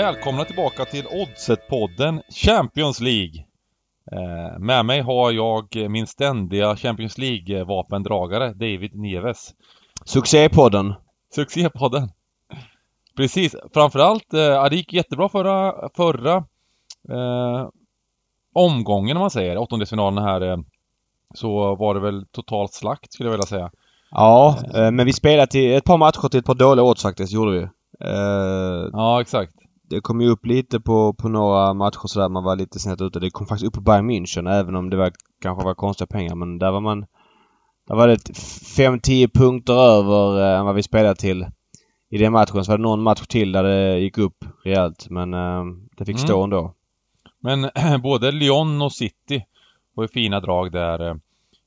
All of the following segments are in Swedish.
Välkomna tillbaka till Oddset-podden Champions League. Eh, med mig har jag min ständiga Champions League-vapendragare David Neves. Succépodden. Succépodden. Precis, framförallt, eh, det gick jättebra förra, förra eh, omgången om man säger, åttondelsfinalen här. Eh, så var det väl totalt slakt skulle jag vilja säga. Ja, eh, men vi spelade till ett par matcher till ett par dåliga odds faktiskt, gjorde vi. Eh, Ja, exakt. Det kom ju upp lite på, på några matcher sådär, man var lite snett ute. Det kom faktiskt upp på Bayern München även om det var, kanske var konstiga pengar men där var man... Där var det 5-10 punkter över eh, vad vi spelade till. I den matchen så var det någon match till där det gick upp rejält men eh, det fick stå Mm. ändå. Men både Lyon och City var ju fina drag där eh,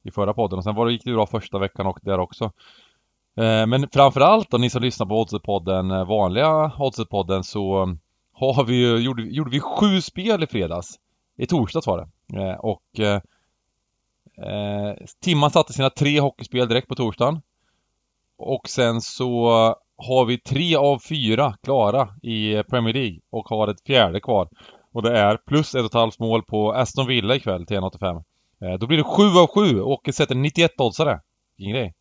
i förra podden och sen var det, gick det bra första veckan och där också. Eh, men framförallt då, ni som lyssnar på Oddset-podden, eh, vanliga Oddset-podden så eh, har vi ju, gjorde, gjorde vi sju spel i fredags. I torsdags var det. Eh, och eh, eh, Timman satte sina tre hockeyspel direkt på torsdagen. Och sen så har vi tre av fyra klara i Premier League och har ett fjärde kvar. Och det är plus ett och ett halvt mål på Aston Villa ikväll till 1,85. Eh, då blir det 7 av 7 och sätter 91 oddsare. Vilken grej.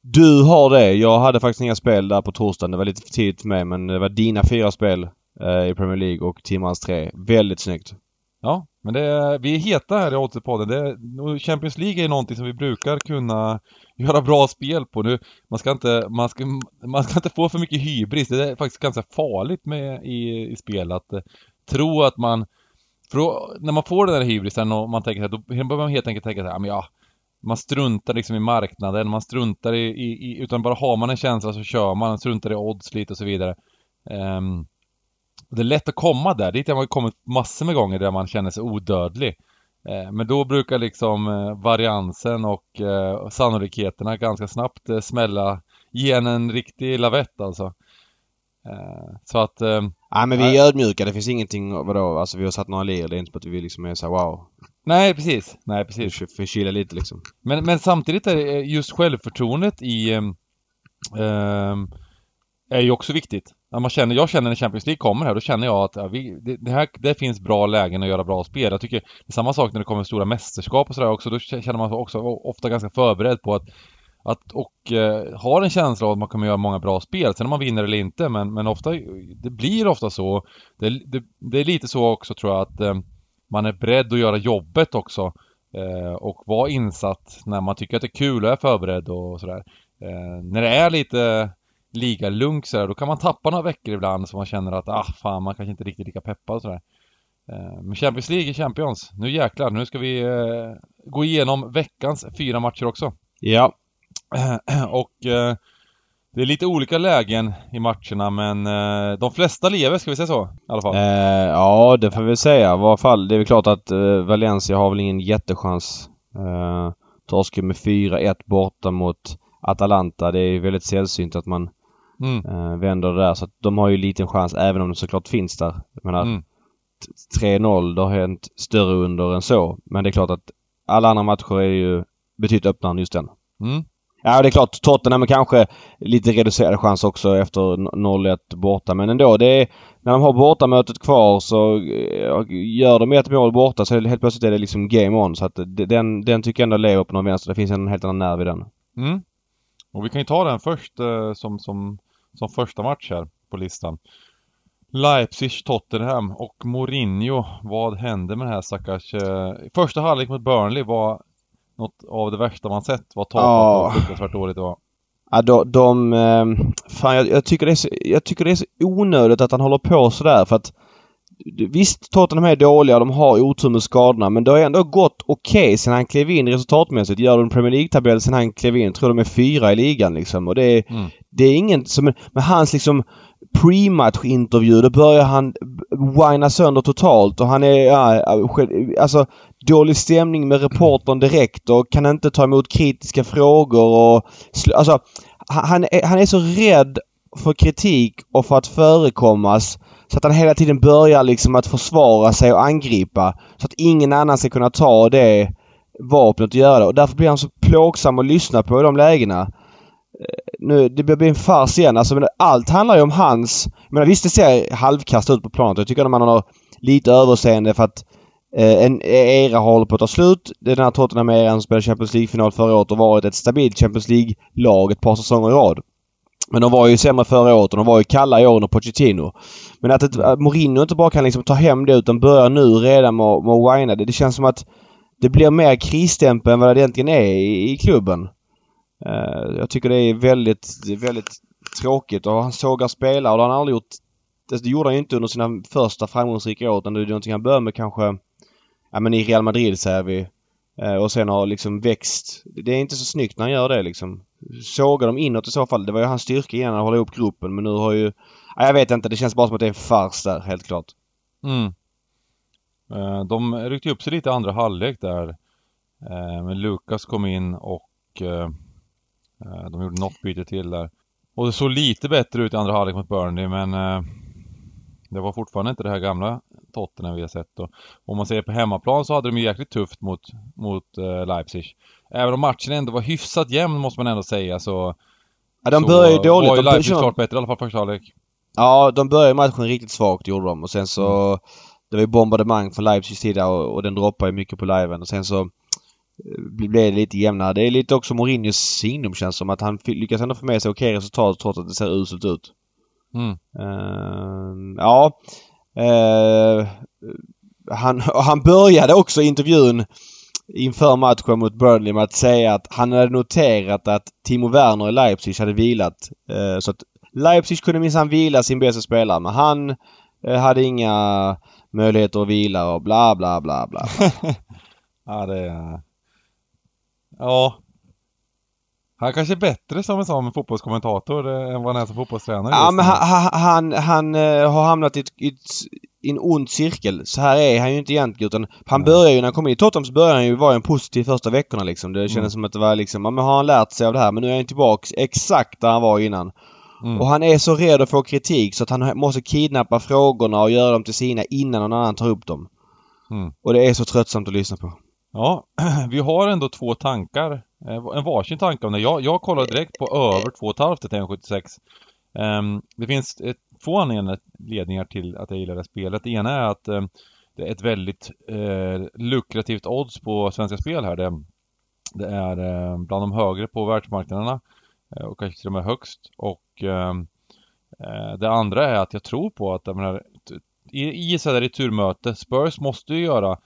Du har det. Jag hade faktiskt inga spel där på torsdagen. Det var lite för tidigt för mig men det var dina fyra spel eh, i Premier League och Timmans tre. Väldigt snyggt. Ja, men det är, vi är heta här i Oddset-podden. Det och Champions League är någonting som vi brukar kunna göra bra spel på. Nu, man ska inte, man ska, man ska inte få för mycket hybris. Det är faktiskt ganska farligt med i, i spel att eh, tro att man för då, när man får den där hybrisen och man tänker så här, då börjar man helt enkelt tänka så här, "Ja, men ja, man struntar liksom i marknaden, man struntar i, i, i utan bara har man en känsla så kör man, man struntar i odds lite och så vidare. Um, och det är lätt att komma där, dit har man kommit massor med gånger där man känner sig odödlig. Eh, men då brukar liksom eh, variansen och eh, sannolikheterna ganska snabbt smälla, ge en en riktig lavett alltså. Så att Ja men vi är ödmjuka. Det finns ingenting, vadå, alltså vi har satt några lir. Det är inte på att vi liksom är så här, wow. Nej, precis. Nej, precis. för- förkyla lite liksom. Men, men samtidigt är just självförtroendet i ehm, är ju också viktigt. När man känner, jag känner när Champions League kommer här, då känner jag att ja, vi, det, det här, det finns bra lägen att göra bra spel. Jag tycker det är samma sak när det kommer stora mästerskap och sådär också. Då känner man sig också ofta ganska förberedd på att att, och eh, har en känsla av att man kommer göra många bra spel, sen om man vinner eller inte, men, men ofta, det blir ofta så. Det, det, det är lite så också tror jag att eh, man är beredd att göra jobbet också. Eh, och vara insatt när man tycker att det är kul och är förberedd och sådär. Eh, när det är lite ligalunk sådär, då kan man tappa några veckor ibland så man känner att ah fan, man kanske inte riktigt lika peppad och sådär. Eh, men Champions League är Champions. Nu jäklar, nu ska vi eh, gå igenom veckans fyra matcher också. Ja. och eh, det är lite olika lägen i matcherna men eh, de flesta lever, ska vi säga så? I alla fall. Ja, det får vi säga. I varje fall, det är väl klart att Valencia har väl ingen jättechans. Eh, torskar med 4-1 borta mot Atalanta. Det är väldigt sällsynt att man Mm. eh, vänder det där. Så att de har ju liten chans även om det såklart finns där. Jag menar, Mm. t- 3-0, det har hänt större under än så. Men det är klart att alla andra matcher är ju betydligt öppnare än just den. Mm. Ja, det är klart. Tottenham är kanske lite reducerad chans också efter 0-1 borta. Men ändå, det är, när de har bortamötet kvar så eh, gör de ett mål borta så helt plötsligt är det liksom game on. Så att den, den tycker jag ändå lever på någon vänster. Det finns en helt annan nerv i den. Mm. Och vi kan ju ta den först eh, som, som, som första match här på listan. Leipzig-Tottenham och Mourinho. Vad hände med den här stackars... Eh, första halvlek mot Burnley var något av det värsta man sett. Vad tapat Ja. och fruktansvärt dåligt det var. Ja, de... de eh, fan, jag, jag, tycker det är så, jag tycker det är så onödigt att han håller på sådär för att Visst, Tottenham är dåliga, de har otur med skadorna, men det har ändå gått okej sen han klev in resultatmässigt. Gör de en Premier League-tabell sen han klev in, tror de är fyra i ligan liksom. Och det är, Mm. det är ingen som... Med hans liksom pre-match-intervju, då börjar han whina sönder totalt och han är... Ja, alltså dålig stämning med reportern direkt och kan inte ta emot kritiska frågor och... Alltså, han är, han är så rädd för kritik och för att förekommas så att han hela tiden börjar liksom att försvara sig och angripa. Så att ingen annan ska kunna ta det vapnet och göra det. Och därför blir han så plågsam att lyssna på i de lägena. Eh, nu, det blir en fars igen. Alltså, men allt handlar ju om hans... Jag menar, visst det ser halvkast ut på planet. Jag tycker att man har lite överseende för att eh, en era håller på att ta slut. Det är den här Tottenham-eran som spelade Champions League-final förra året och varit ett stabilt Champions League-lag ett par säsonger i rad. Men de var ju sämre förra året och de var ju kalla i år under Pochettino. Men att, ett, att Mourinho inte bara kan liksom ta hem det utan börja nu redan med, med att whina det. Det känns som att det blir mer krisstämpel än vad det egentligen är i, i klubben. Uh, jag tycker det är väldigt, väldigt tråkigt och han sågar spelare och det har han aldrig gjort. Det gjorde han ju inte under sina första framgångsrika år utan det är någonting han började med kanske, ja men i Real Madrid säger vi. Uh, och sen har liksom växt. Det är inte så snyggt när han gör det liksom. Sågar dem inåt i så fall. Det var ju hans styrka innan att hålla ihop gruppen men nu har ju... Ja, jag vet inte. Det känns bara som att det är en fars där helt klart. Mm. Uh, de ryckte upp sig lite i andra halvlek där. Men Lukas kom in och Eh, de gjorde något byte till där. Och det såg lite bättre ut i andra halvlek mot Burnley men eh, det var fortfarande inte det här gamla Tottenham vi har sett. Och om man ser på hemmaplan så hade de ju jäkligt tufft mot, mot Leipzig. Även om matchen ändå var hyfsat jämn måste man ändå säga så... Ja, de började ju dåligt. var ju Leipzig klart bättre i alla fall första halvlek. Ja, de började matchen riktigt svagt gjorde de och sen så... Mm. Det var ju bombardemang från Leipzigs sida och, och den droppade ju mycket på liven och sen så blev det lite jämnare. Det är lite också Mourinhos signum känns som att han lyckas ändå få med sig okej resultat trots att det ser uselt ut. Mm. Uh, ja. Uh, han, han började också intervjun inför matchen mot Burnley med att säga att han hade noterat att Timo Werner i Leipzig hade vilat. Uh, så att Leipzig kunde minsann vila sin bästa spelare men han uh, hade inga möjligheter att vila och bla bla bla bla. ja det är... Ja. Han kanske är bättre som en sån fotbollskommentator eh, än vad han är som fotbollstränare Ja men han, han, han, han uh, har hamnat i, ett, i, ett, i, en ond cirkel. Så här är han ju inte egentligen utan han mm. börjar ju när han kom in i Tottenham så började han ju vara en positiv första veckorna liksom. Det kändes mm. som att det var liksom, ja men har han lärt sig av det här men nu är han tillbaks exakt där han var innan. Mm. Och han är så redo att få kritik så att han måste kidnappa frågorna och göra dem till sina innan någon annan tar upp dem. Mm. Och det är så tröttsamt att lyssna på. Ja, vi har ändå två tankar. Eh, en varsin tanke om det. Jag, jag kollar direkt på över 2,5 till 1,76. Um, det finns ett, två anledningar till att jag gillar det spelet. Det ena är att um, det är ett väldigt uh, lukrativt odds på Svenska Spel här. Det, det är uh, bland de högre på världsmarknaderna Eh, och kanske till och med högst. Och ehm, eh, det andra är att jag tror på att jag menar, i, i ett returmöte, Spurs måste ju göra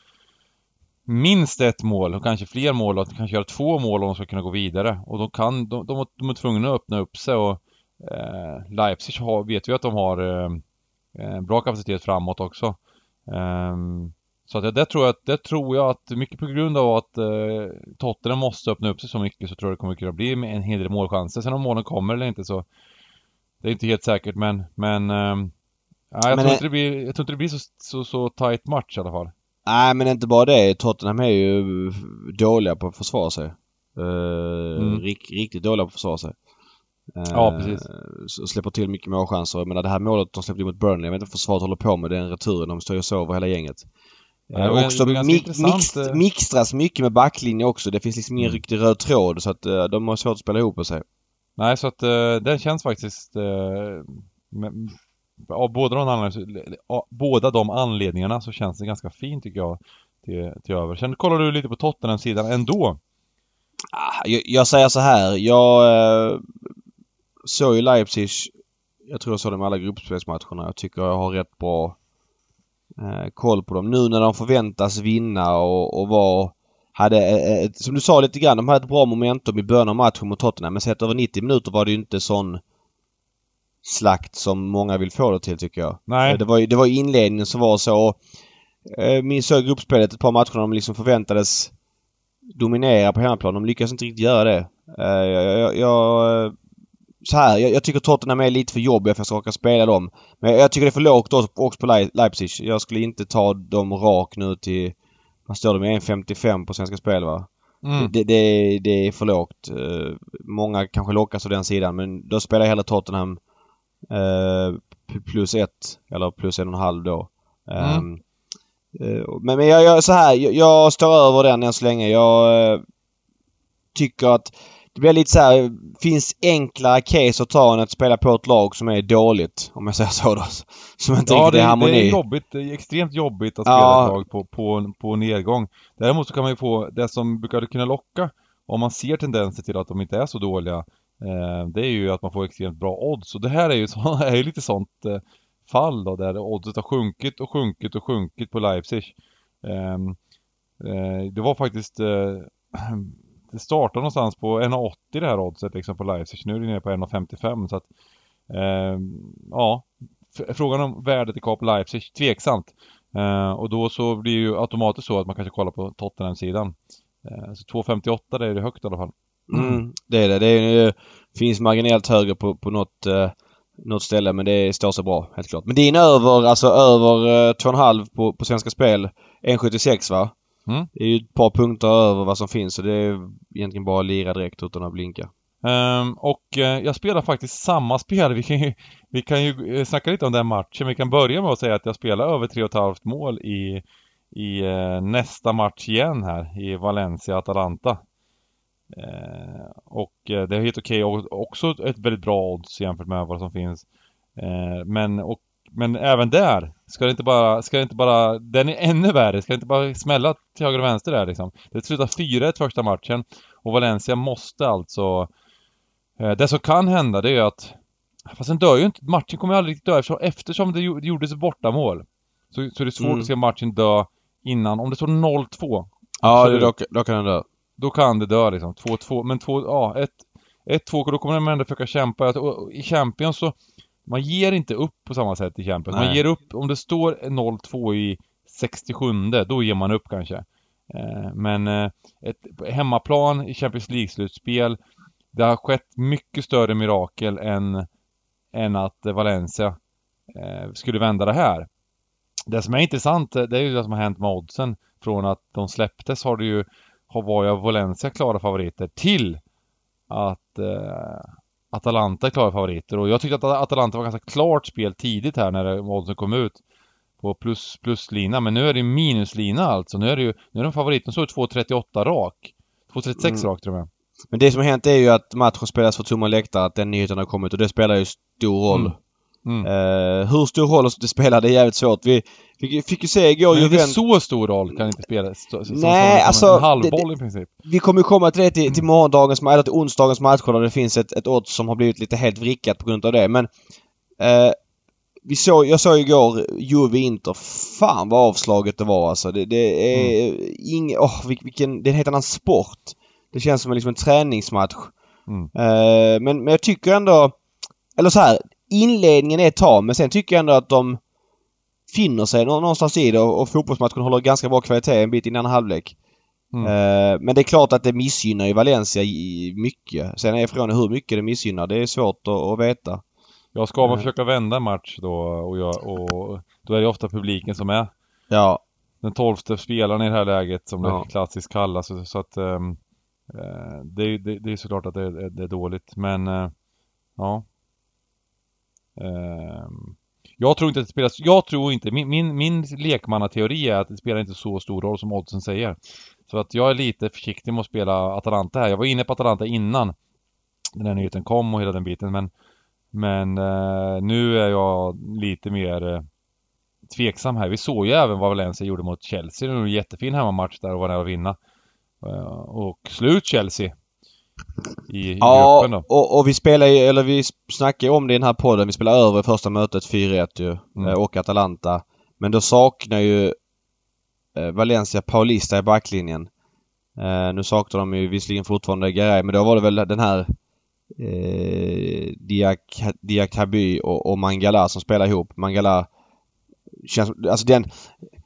minst ett mål och kanske fler mål och kanske göra två mål om de ska kunna gå vidare. Och de kan, de, de, de är tvungna att öppna upp sig och eh, Leipzig har, vet vi att de har ehm, eh, bra kapacitet framåt också. Eh, så att det, det, tror jag, det tror jag att mycket på grund av att eh, Tottenham måste öppna upp sig så mycket så tror jag det kommer kunna bli en hel del målchanser. Sen om målen kommer eller inte så det är inte helt säkert men, men eh, ja, jag, men tror inte det blir, jag tror inte det blir så, så, så tight match i alla fall. Nej men inte bara det. Tottenham är ju dåliga på att försvara sig. Uh, mm. rikt, riktigt dåliga på att försvara sig. Uh, ja precis. Så släpper till mycket målchanser. Jag menar det här målet de släppte mot Burnley, jag vet inte vad försvaret håller på med den returen. De står ju och sover hela gänget. Ja, uh, också mix, mixtras mycket med backlinje också. Det finns liksom ingen mm. riktig röd tråd så att uh, de har svårt att spela ihop sig. Nej så att uh, den känns faktiskt med, av båda de, anledningarna, båda de anledningarna så känns det ganska fint tycker jag till, till över. Sen kollar du lite på Tottenham-sidan ändå? Ah, jag, jag, säger så här. Jag eh, såg ju Leipzig. Jag tror jag såg dem alla gruppspelsmatcherna. Jag tycker jag har rätt bra eh, koll på dem. Nu när de förväntas vinna och, och vara hade, eh, eh som du sa lite grann, de hade ett bra momentum i början av matchen mot Tottenham men sett över 90 minuter var det ju inte sån slakt som många vill få det till tycker jag. Nej. Det var ju det var inledningen som var så. Eh, minns jag gruppspelet ett par matcher de liksom förväntades dominera på hemmaplan. De lyckas inte riktigt göra det. Eh, jag, jag, så här, jag, jag tycker Tottenham är lite för jobbiga för att jag ska spela dem. Men jag tycker det är för lågt också på Leipzig. Jag skulle inte ta dem rak nu till... Vad står det med? 1,55 på Svenska Spel va? Mm. Det, det, det, är för lågt. Eh, många kanske lockas av den sidan men då spelar jag hellre Tottenham Eh, plus ett eller plus en och en halv då. Mm. Um, men, men jag, jag, så här, jag, jag, står över den än så länge. Jag uh, tycker att det blir lite så här, finns enklare case att ta än att spela på ett lag som är dåligt. Om jag säger så då. Som inte ja, riktigt är harmoni. det är jobbigt. Det är extremt jobbigt att Ja. spela ett lag på, på, på nedgång. Däremot så kan man ju få det som brukar kunna locka om man ser tendenser till att de inte är så dåliga. Eh, det är ju att man får extremt bra odds. Och det här är ju, så, är ju lite sånt eh, fall då där oddset har sjunkit och sjunkit och sjunkit på Leipzig. Ehm, eh, det var faktiskt eh, det startar någonstans på 1,80 det här oddset liksom på Leipzig. Nu är det nere på 1,55 så att eh, ja, frågan om värdet i kap Leipzig, tveksamt. Eh, och då så blir det ju automatiskt så att man kanske kollar på Tottenham-sidan. Eh, så 2,58 det är det högt i alla fall. Mm, det är det. Det är, finns marginellt högre på, på något, eh, något ställe men det står sig bra helt klart. Men din över, alltså över eh, 2,5 på, på Svenska Spel 1,76 va? Mm. Det är ju ett par punkter över vad som finns så det är egentligen bara att lira direkt utan att blinka. Ehm, och eh, jag spelar faktiskt samma spel. Vi kan ju, vi kan ju eh, snacka lite om den matchen. Vi kan börja med att säga att jag spelar över 3,5 mål i, i eh, nästa match igen här i Valencia-Atalanta. Eh, och det är helt okej och också ett väldigt bra odds jämfört med vad som finns. Men, och, men även där ska det inte bara, ska det inte bara, den är ännu värre. Ska det inte bara smälla till höger och vänster där liksom. Det slutar 4-1 första matchen och Valencia måste alltså eh, Det som kan hända det är att Fast den dör ju inte, matchen kommer ju aldrig riktigt dö eftersom, eftersom det gjo- det gjordes bortamål. Så, så är det svårt Mm. att se matchen dö innan. Om det står 0-2 Ja, det, då, då kan den dö. då kan det dö liksom. 2-2, men 2, ja, 1-2, då kommer de ändå försöka kämpa. Och I Champions så, man ger inte upp på samma sätt i Champions. Man Nej. ger upp, om det står 0-2 i 67, då ger man upp kanske. Eh, men eh, ett hemmaplan i Champions League-slutspel, det har skett mycket större mirakel än, än att Valencia eh, skulle vända det här. Det som är intressant, det är ju det som har hänt med oddsen. Från att de släpptes har det ju, har var ju Valencia klara favoriter till att Atalanta är klara favoriter. Och jag tyckte att Atalanta var ganska klart spel tidigt här när oddsen kom ut. På plus, pluslina, men nu är det minuslina alltså. Nu är det ju, nu är de favoriten så 2.38 rak. 2.36 Mm. rak till och med. Men det som har hänt är ju att matchen spelas för tomma läktare, att den nyheten har kommit och det spelar ju stor roll. Mm. Mm. Eh, hur stor roll det spelar, det är jävligt svårt. Vi fick, fick ju se igår Men Juventus... så stor roll kan inte spela. Som, som, Nej, som, alltså, en halvboll det- i princip. Vi kommer ju komma till det till, till morgondagens, eller till onsdagens matcher där det finns ett, ett odds som har blivit lite helt vrickat på grund av det. Men eh, vi såg, jag såg igår Juve Inter. Fan vad avslaget det var alltså. Det, det är mm. ing, oh, vil- vilken, det är en helt annan sport. Det känns som en, liksom en träningsmatch. Mm. Eh, men, men jag tycker ändå, eller så här, inledningen är tam men sen tycker jag ändå att de finner sig nå- någonstans i det och, och fotbollsmatchen håller ganska bra kvalitet en bit innan halvlek. Mm. Eh, men det är klart att det missgynnar ju Valencia i- mycket. Sen är frågan hur mycket det missgynnar. Det är svårt att, att veta. Ja, ska man Mm. försöka vända match då och, jag, och då är det ofta publiken som är Ja. den tolfte spelaren i det här läget som Ja. det klassiskt kallas. Så, så att eh, det, är- det, det är såklart att det, är- det är dåligt. Men eh, ja. Ehm, jag tror inte att det spelar, jag tror inte, min, min, min lekmannateori är att det spelar inte så stor roll som oddsen säger. Så att jag är lite försiktig med att spela Atalanta här. Jag var inne på Atalanta innan den här nyheten kom och hela den biten men Men eh, nu är jag lite mer eh, tveksam här. Vi såg ju även vad Valencia gjorde mot Chelsea. Det var en jättefin hemmamatch där och var nära att vinna. Eh, och slut Chelsea. I, i Ja, gruppen då. och, och vi spelar ju, eller vi snackar om det i den här podden. Vi spelar över första mötet 4-1 ju. Mm. eh, Och Atalanta. Men då saknar ju eh, Valencia Paulista i backlinjen. Eh, nu saknar de ju visserligen fortfarande Garay men då var det väl den här eh, Diak, Diakaby och, och Mangala som spelar ihop. Mangala känns, alltså den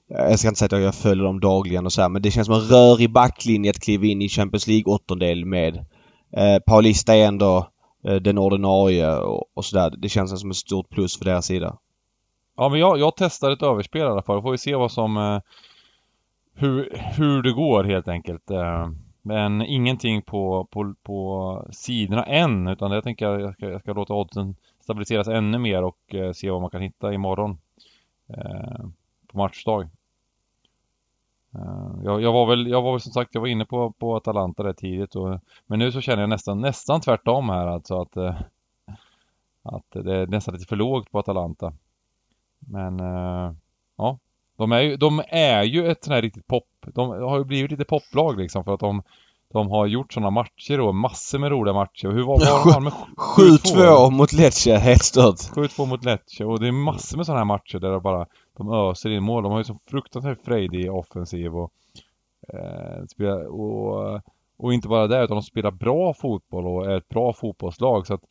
jag ska inte säga att jag följer dem dagligen och så här, men det känns som en rörig backlinje att kliva in i Champions League åttondel med. Eh, Paulista är ändå eh, den ordinarie och, och sådär. Det känns som ett stort plus för deras sida. Ja men jag, jag testar ett överspel i alla fall. Får vi se vad som eh, hur, hur det går helt enkelt. Eh, men ingenting på, på, på sidorna än utan jag tänker jag ska, jag ska låta oddsen stabiliseras ännu mer och eh, se vad man kan hitta imorgon. Eh, på matchdag. Eh, jag, jag, var väl, jag var väl som sagt, jag var inne på, på Atalanta rätt tidigt och, Men nu så känner jag nästan, nästan tvärtom här alltså att eh, Att det är nästan lite för lågt på Atalanta Men eh, Ja de är, ju, de är ju ett sånt här riktigt pop De har ju blivit lite poplag liksom för att de de har gjort sådana matcher då, massor med roliga matcher. Hur var, var de med 7-2 mot Lecce, helt stört. 7-2 mot Lecce och det är massor med sådana här matcher där de bara de öser in mål. De har ju så fruktansvärt frejdig offensiv och, eh, spelar, och och inte bara det utan de spelar bra fotboll och är ett bra fotbollslag så att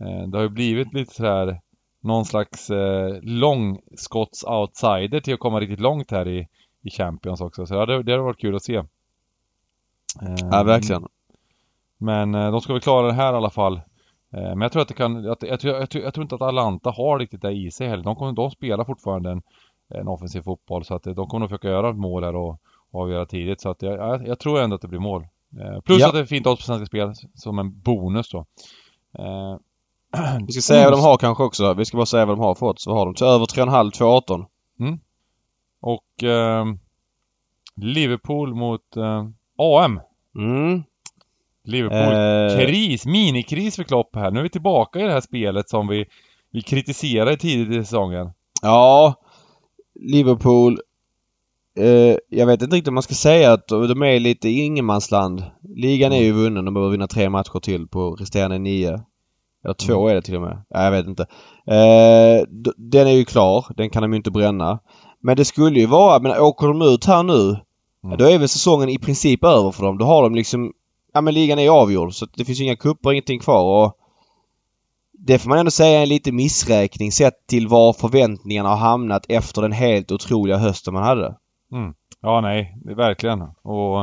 eh, det har ju blivit lite så här någon slags eh, långskotts-outsider till att komma riktigt långt här i, i Champions också. Så ja, det, det har varit kul att se. Ja, verkligen. Men eh, de ska väl klara det här i alla fall. Eh, men jag tror att det kan, jag, jag, jag, jag, tror inte att Atalanta har riktigt det i sig heller. De, kommer, de spelar fortfarande en, en offensiv fotboll så att de kommer nog försöka göra ett mål här och, och avgöra tidigt. Så att jag, tror ändå att det blir mål. Eh, plus ja. att det är fint odds på Svenska Spel som en bonus då. Vi ska säga vad de har kanske också. Vi ska bara säga vad de har för odds. Vad har de? Till över 3,5, 2,18. Mm. Och eh, Liverpool mot eh, AM. Mm. Liverpool. Eh. Kris, minikris för Klopp här. Nu är vi tillbaka i det här spelet som vi, vi kritiserade tidigt i säsongen. Ja. Liverpool. Eh, jag vet inte riktigt om man ska säga att de är lite i ingenmansland. Ligan är ju vunnen. De behöver vinna tre matcher till på resterande nio. Eller två mm. är det till och med. Ja, jag vet inte. Eh, den är ju klar. Den kan de ju inte bränna. Men det skulle ju vara, men åker de ut här nu Mm. Då är väl säsongen i princip över för dem. Då har de liksom... Ja men ligan är avgjord så det finns inga kupper, ingenting kvar och... Det får man ändå säga är en liten missräkning sett till var förväntningarna har hamnat efter den helt otroliga hösten man hade. Mm. Ja, nej, verkligen. Och,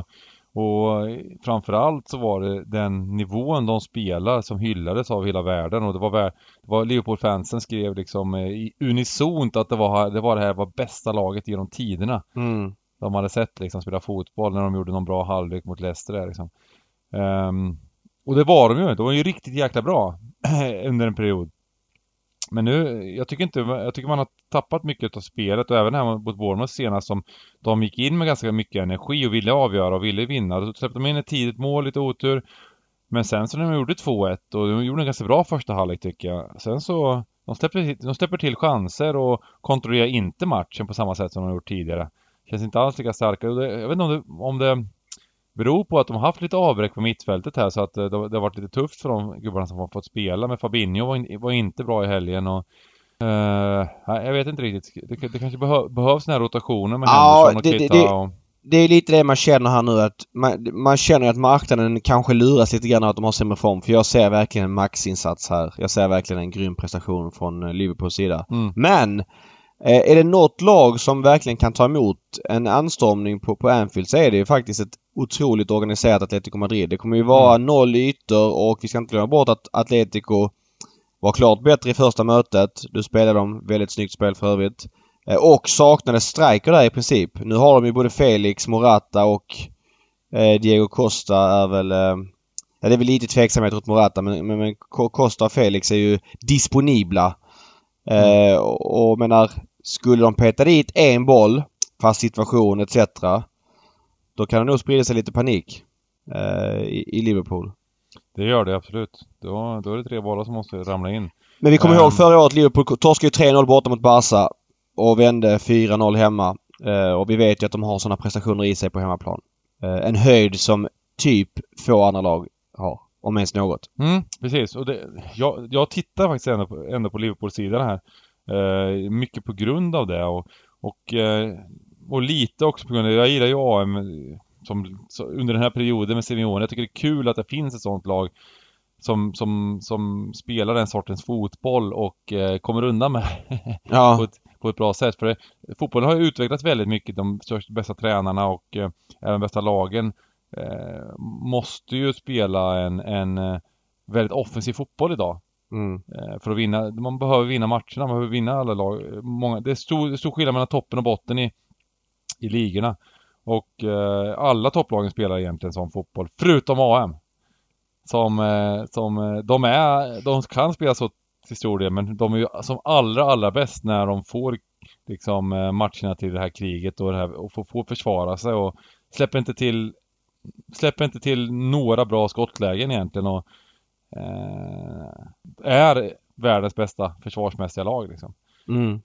och framförallt så var det den nivån de spelar som hyllades av hela världen och det var, det var Liverpool-fansen skrev liksom i unisont att det var det, var det här var bästa laget genom tiderna. Mm de hade sett liksom spela fotboll när de gjorde någon bra halvlek mot Leicester där liksom. Um, och det var de ju, de var ju riktigt jäkla bra under en period. Men nu, jag tycker inte, jag tycker man har tappat mycket av spelet och även här mot Bournemouth senast som de gick in med ganska mycket energi och ville avgöra och ville vinna. Då släppte de in ett tidigt mål, lite otur. Men sen så när de gjorde 2-1 och de gjorde en ganska bra första halvlek tycker jag. Sen så, de släpper, de släpper till chanser och kontrollerar inte matchen på samma sätt som de gjort tidigare. Känns inte alls lika starka. Jag vet inte om det, om det beror på att de har haft lite avbräck på mittfältet här så att det, det har varit lite tufft för de gubbarna som har fått spela. Men Fabinho var, in, var inte bra i helgen och uh, jag vet inte riktigt. Det, det kanske behö, behövs den här rotationen med ja, Henderson och det, och... Det är lite det man känner här nu att man, man känner att marknaden kanske luras lite grann att de har sämre form. För jag ser verkligen en maxinsats här. Jag ser verkligen en grym prestation från Liverpools sida. Mm. Men Eh, är det något lag som verkligen kan ta emot en anstormning på, på Anfield så är det ju faktiskt ett otroligt organiserat Atletico Madrid. Det kommer ju vara mm. noll ytor och vi ska inte glömma bort att Atletico var klart bättre i första mötet. Du spelade dem väldigt snyggt spel för övrigt. Eh, och saknade striker där i princip. Nu har de ju både Felix, Morata och eh, Diego Costa är väl... Eh, ja, det är väl lite tveksamhet mot Morata men, men, men Costa och Felix är ju disponibla. Mm. Eh, och, och menar skulle de peta dit en boll, fast situation etc. Då kan det nog sprida sig lite panik eh, i, i, Liverpool. Det gör det absolut. Då, då är det tre bollar som måste ramla in. Men vi kommer um... ihåg förra året Liverpool torskade ju 3-0 borta mot Barca och vände 4-0 hemma. Eh, och vi vet ju att de har sådana prestationer i sig på hemmaplan. Eh, en höjd som typ få andra lag har. Om ens något. Mm, precis. Och det, jag, jag tittar faktiskt ändå på, ändå på Liverpools sida här. Eh, mycket på grund av det och, och, eh, och lite också på grund av, jag gillar ju AM som, under den här perioden med Simeone. Jag tycker det är kul att det finns ett sånt lag som, som, som spelar den sortens fotboll och eh, kommer undan med ja. på, ett, på ett bra sätt. För det, fotbollen har ju utvecklats väldigt mycket. De största, bästa tränarna och eh, även bästa lagen eh, måste ju spela en, en eh, väldigt offensiv fotboll idag. Mm. Eh, för att vinna, man behöver vinna matcherna, man behöver vinna alla lag. Många, det, är stor, stor skillnad mellan toppen och botten i, i ligorna. Och eh, alla topplagen spelar egentligen sån fotboll, förutom AM. Som, eh, som eh, de är, de kan spela så till stor del, men de är ju som allra, allra bäst när de får liksom eh, matcherna till det här kriget och, det här, och får, får försvara sig och släpper inte till släpper inte till några bra skottlägen egentligen och är världens bästa försvarsmässiga lag liksom. Mm.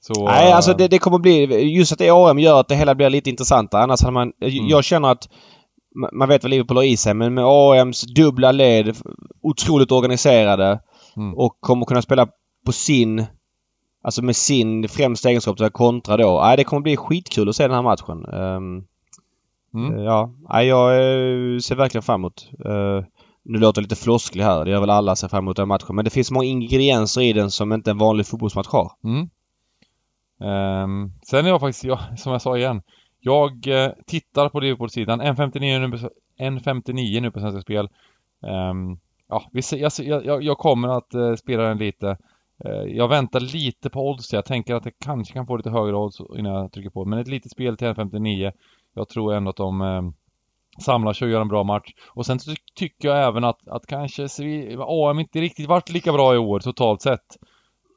Så, Nej, alltså det, det kommer bli... Just att det är AM gör att det hela blir lite intressantare. Annars hade man... Mm. Jag känner att man vet vad Liverpool har i sig men med AMs dubbla led, otroligt organiserade Mm. och kommer kunna spela på sin... Alltså med sin främsta egenskap att kontra då. Nej, det kommer bli skitkul att se den här matchen. Ehm, mm. Ja, nej, jag eh, ser verkligen fram emot. Uh, nu låter jag lite flosklig här. Det gör väl alla ser fram emot den matchen. Men det finns många ingredienser i den som inte en vanlig fotbollsmatch har. Mm. Um, sen är jag faktiskt, jag, som jag sa igen, jag eh, tittar på Liverpool-sidan, 1.59 nu, på- 1.59 nu på Svenska Spel. Um, ja, vi jag, jag, jag kommer att eh, spela den lite. Eh, jag väntar lite på odds, jag tänker att jag kanske kan få lite högre odds innan jag trycker på. Men ett litet spel till 1.59. Jag tror ändå att de ehm, samlar sig och gör en bra match. Och sen ty tycker jag även att, att kanske AM inte riktigt varit lika bra i år totalt sett.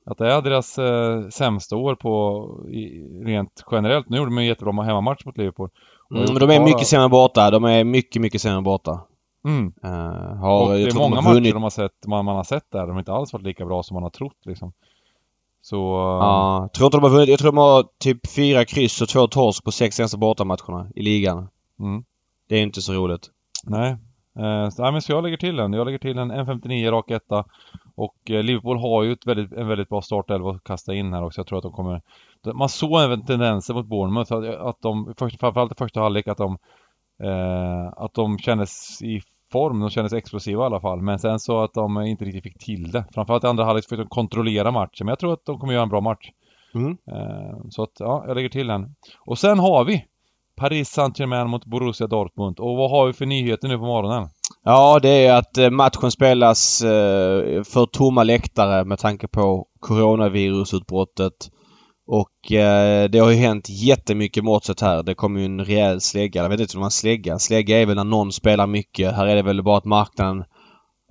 Att det är deras eh, sämsta år på i, rent generellt. Nu gjorde de en jättebra hemmamatch mot Liverpool. Mm, de är mycket sämre borta. De är mycket, mycket sämre borta. Mm. Uh, har, Och det är de många vunnit matcher de har sett, man, man har sett där. De har inte alls varit lika bra som man har trott liksom. Så... Ja, tror inte de har vunnit. Jag tror de har typ fyra kryss och två torsk på sex senaste bortamatcherna i ligan. Mm. Det är inte så roligt. Nej. Eh, så, nej, men så jag lägger till en. Jag lägger till en 1.59 rak etta. Och eh, Liverpool har ju ett väldigt, en väldigt bra startelva att kasta in här också. Jag tror att de kommer... Man såg även tendenser mot Bournemouth att, att de, framförallt i första halvlek, att de eh, att de kändes i form, de kändes explosiva i alla fall. Men sen så att de inte riktigt fick till det. Framförallt i andra halvlek fick de kontrollera matchen. Men jag tror att de kommer göra en bra match. Mm. Eh, så att, ja, jag lägger till den. Och sen har vi Paris Saint-Germain mot Borussia Dortmund. Och vad har vi för nyheter nu på morgonen? Ja, det är att eh, matchen spelas eh, för tomma läktare med tanke på coronavirusutbrottet. Och eh, det har ju hänt jättemycket måttet här. Det kom ju en rejäl slägga. Jag vet inte om man slägga. Slägga är väl när någon spelar mycket. Här är det väl bara att marknaden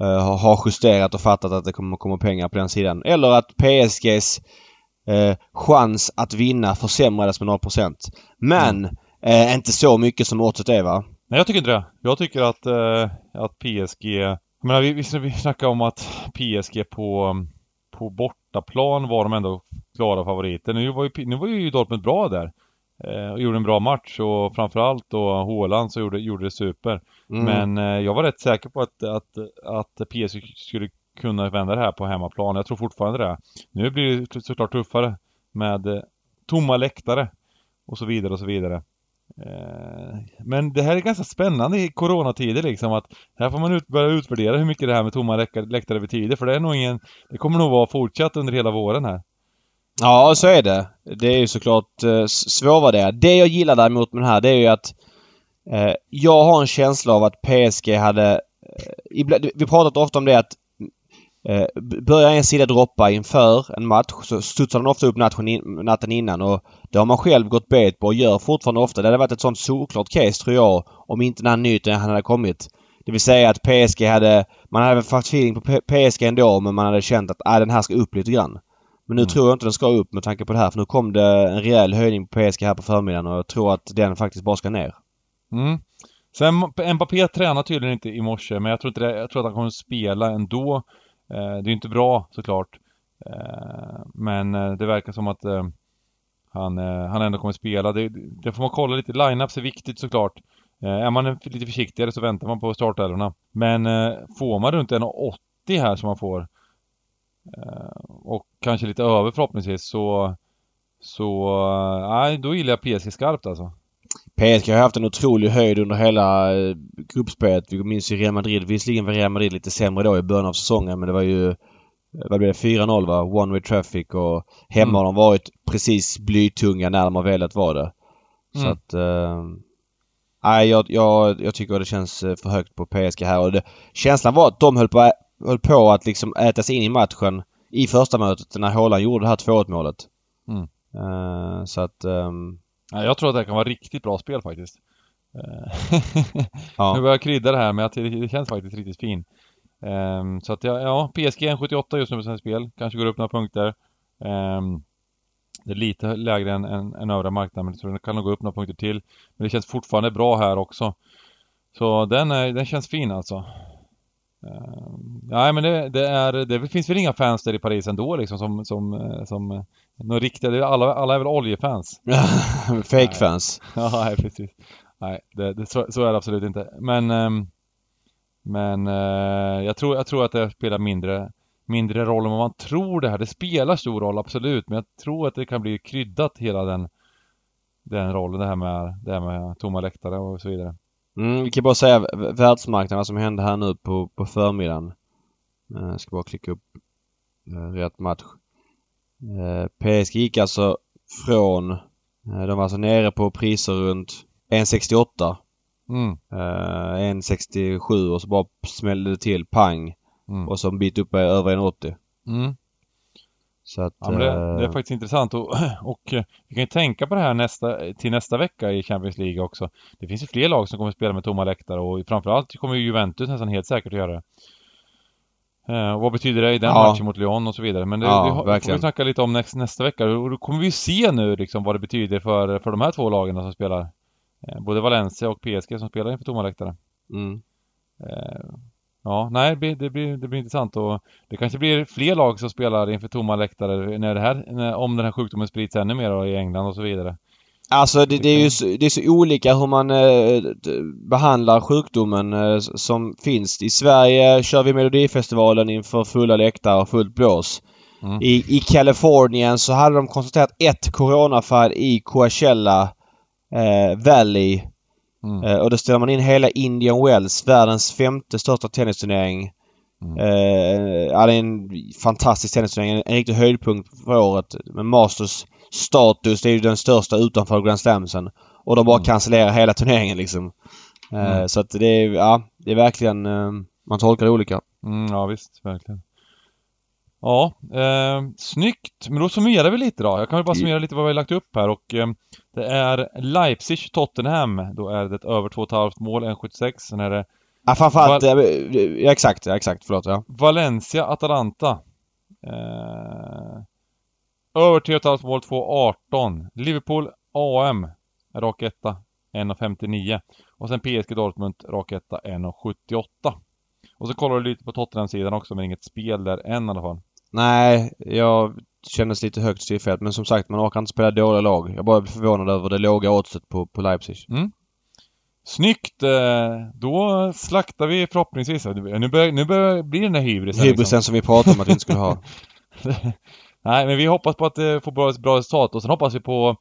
eh, har- justerat och fattat att det kommer komma pengar på den sidan. Eller att PSGs eh, chans att vinna försämrades med 0%. Men eh, inte så mycket som måttet är va? Nej, jag tycker inte det. Jag tycker att, eh, att PSG... Jag menar, vi, vi, vi snackade om att PSG på, på bortaplan var de ändå klara favoriter. Nu var ju, nu var ju Dortmund bra där. Eh, och gjorde en bra match och framförallt då Haaland så gjorde, gjorde det super. Mm. Men eh, jag var rätt säker på att, att, att PSG skulle kunna vända det här på hemmaplan. Jag tror fortfarande det. Nu blir det såklart tuffare med eh, tomma läktare och så vidare och så vidare. Eh, men det här är ganska spännande i coronatider liksom att här får man ut, börja utvärdera hur mycket det här med tomma läktare, betyder för det är nog ingen Det kommer nog vara fortsatt under hela våren här. Ja, så är det. Det är ju såklart eh, svårvärderat. Det jag gillar däremot med det här det är ju att eh, jag har en känsla av att PSG hade... Eh, vi pratat ofta om det att eh, börjar en sida droppa inför en match så studsar den ofta upp natten, in, natten innan och det har man själv gått bet på och gör fortfarande ofta. Det hade varit ett sånt solklart case tror jag om inte den här nyheten hade kommit. Det vill säga att PSG hade... Man hade fått feeling på PSG ändå men man hade känt att äh, den här ska upp lite grann. Men nu Mm. tror jag inte den ska upp med tanke på det här för nu kom det en rejäl höjning på PSG här på förmiddagen och jag tror att den faktiskt bara ska ner. Mm. Sen Mbappé tränar tydligen inte i morse men jag tror inte det, jag tror att han kommer att spela ändå. Eh, det är ju inte bra såklart. Eh, men eh, det verkar som att han, han ändå kommer spela. Det, det får man kolla lite. Lineups är viktigt såklart. Är man lite försiktigare så väntar man på startelvorna. Men får man runt 1,80 här som man får och kanske lite över förhoppningsvis så så, nej, då gillar jag PSG skarpt alltså. PSG har haft en otrolig höjd under hela eh, gruppspelet. Vi minns ju Real Madrid. Visserligen var Real Madrid lite sämre då i början av säsongen men det var ju eh, vad blev det? 4-0 va? One way traffic och hemma Mm. har de varit precis blytunga när de har velat vara det. Så Mm. att... Eh, nej, jag, jag, jag tycker det känns eh, för högt på PSG här och det, känslan var att de höll på, höll på att liksom äta sig in i matchen i första mötet när Haaland gjorde det här 2-1 målet. Mm. Eh, så att... Ja, jag tror att det här kan vara riktigt bra spel faktiskt. Eh, ja. Nu börjar jag krydda det här med att det, känns faktiskt riktigt fin. Ehm, så att ja, ja PSG 1,78 just nu på sina spel. Kanske går upp några punkter. Ehm, Det är lite lägre än, än, än övriga marknaden men det kan nog gå upp några punkter till. Men det känns fortfarande bra här också. Så den, är, den känns fin alltså. Uh, nej men det, det, är, det finns väl inga fans där i Paris ändå liksom som, som, eh, som eh, några riktiga, alla, alla är väl oljefans? Fake-fans. Ja, nej, precis. Nej, det, det, så, så, är det absolut inte. Men, um, men uh, jag, tror, jag tror att det spelar mindre, mindre roll än vad man tror det här. Det spelar stor roll, absolut. Men jag tror att det kan bli kryddat hela den, den rollen, det här med, det här med tomma läktare och så vidare. Mm, vi kan bara säga världsmarknaden, vad som hände här nu på, på förmiddagen. Jag eh, ska bara klicka upp eh, rätt match. Eh, PSG gick alltså från... De var alltså nere på priser runt 1,68. Mm. Eh, 1,67 och så bara smällde det till pang. Mm. Och så en bit upp över 1,80. Mm. Så att, ja, det, det, är faktiskt intressant och, och eh, vi kan ju tänka på det här nästa, till nästa vecka i Champions League också. Det finns ju fler lag som kommer att spela med tomma läktare och framförallt kommer ju Juventus nästan helt säkert att göra det. Eh, vad betyder det i den ja. matchen mot Lyon och så vidare. Men det, ja, det får vi snacka lite om nästa, nästa vecka. Och då kommer vi se nu liksom vad det betyder för, för de här två lagen som spelar. Eh, både Valencia och PSG som spelar inför tomma läktare. Mm. Eh, Ja, nej, det blir, det blir, intressant och det kanske blir fler lag som spelar inför tomma läktare när det här, när, om den här sjukdomen sprids ännu mer i England och så vidare. Alltså det, det är ju så, det är så olika hur man eh, behandlar sjukdomen eh, som finns. I Sverige kör vi Melodifestivalen inför fulla läktare och fullt blås. Mm. I, I Kalifornien så hade de konstaterat ett coronafall i Coachella eh, Valley Mm. Eh, och då ställer man in hela Indian Wells, världens femte största tennisturnering. Mm. Eh, ja, det är en fantastisk tennisturnering. En riktig höjdpunkt för året. Med Masters status. Det är ju den största utanför Grand Slamsen. Och de bara mm. cancellerar hela turneringen liksom. Eh, mm. Så att det är, ja, det är verkligen... Eh, man tolkar det olika. Mm, ja visst, verkligen. Ja, eh, snyggt. Men då summerar vi lite då. Jag kan väl bara summera lite vad vi har lagt upp här och eh, det är Leipzig-Tottenham. Då är det över 2,5 mål, 1,76. Sen är det... Ja, framförallt... Val ja, exakt, ja, exakt. Förlåt, ja. Valencia-Atalanta. Eh, över 3,5 mål, 2,18. Liverpool AM. Rak etta, 1,59. Och sen PSG Dortmund, rak etta, 1,78. Och så kollar du lite på Tottenham-sidan också, men inget spel där än i alla fall. Nej, jag kändes lite högt styrfält. Men som sagt, man orkar inte spela dåliga lag. Jag bara blir förvånad över det låga oddset på, på Leipzig. Mm. Snyggt! Eh, då slaktar vi förhoppningsvis. Nu börjar, nu börjar bli den där hybrisen. Hybrisen liksom. som vi pratade om att vi inte skulle ha. Nej, men vi hoppas på att eh, få bra, bra resultat och sen hoppas vi på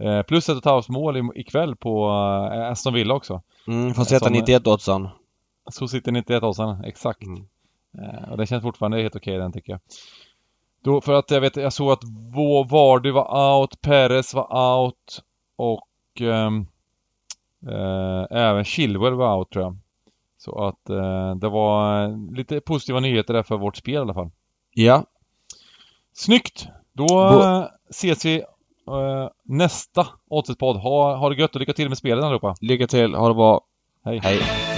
eh, plus ett och ett halvt mål ikväll på eh, Aston Villa också. Mm, får sätta 91 oddsan. Så sitter 91 oddsan, exakt. Mm. Eh, och det känns fortfarande helt okej den tycker jag. Då, för att jag vet, jag såg att Vardy var out, Perez var out och um, uh, även Chilwell var out tror jag. Så att uh, det var lite positiva nyheter där för vårt spel i alla fall. Ja. Snyggt! Då Bo ses vi uh, nästa Oddset-podd. Ha, ha det gött och lycka till med spelet allihopa. Lycka till, ha det bra. Hej. Hej.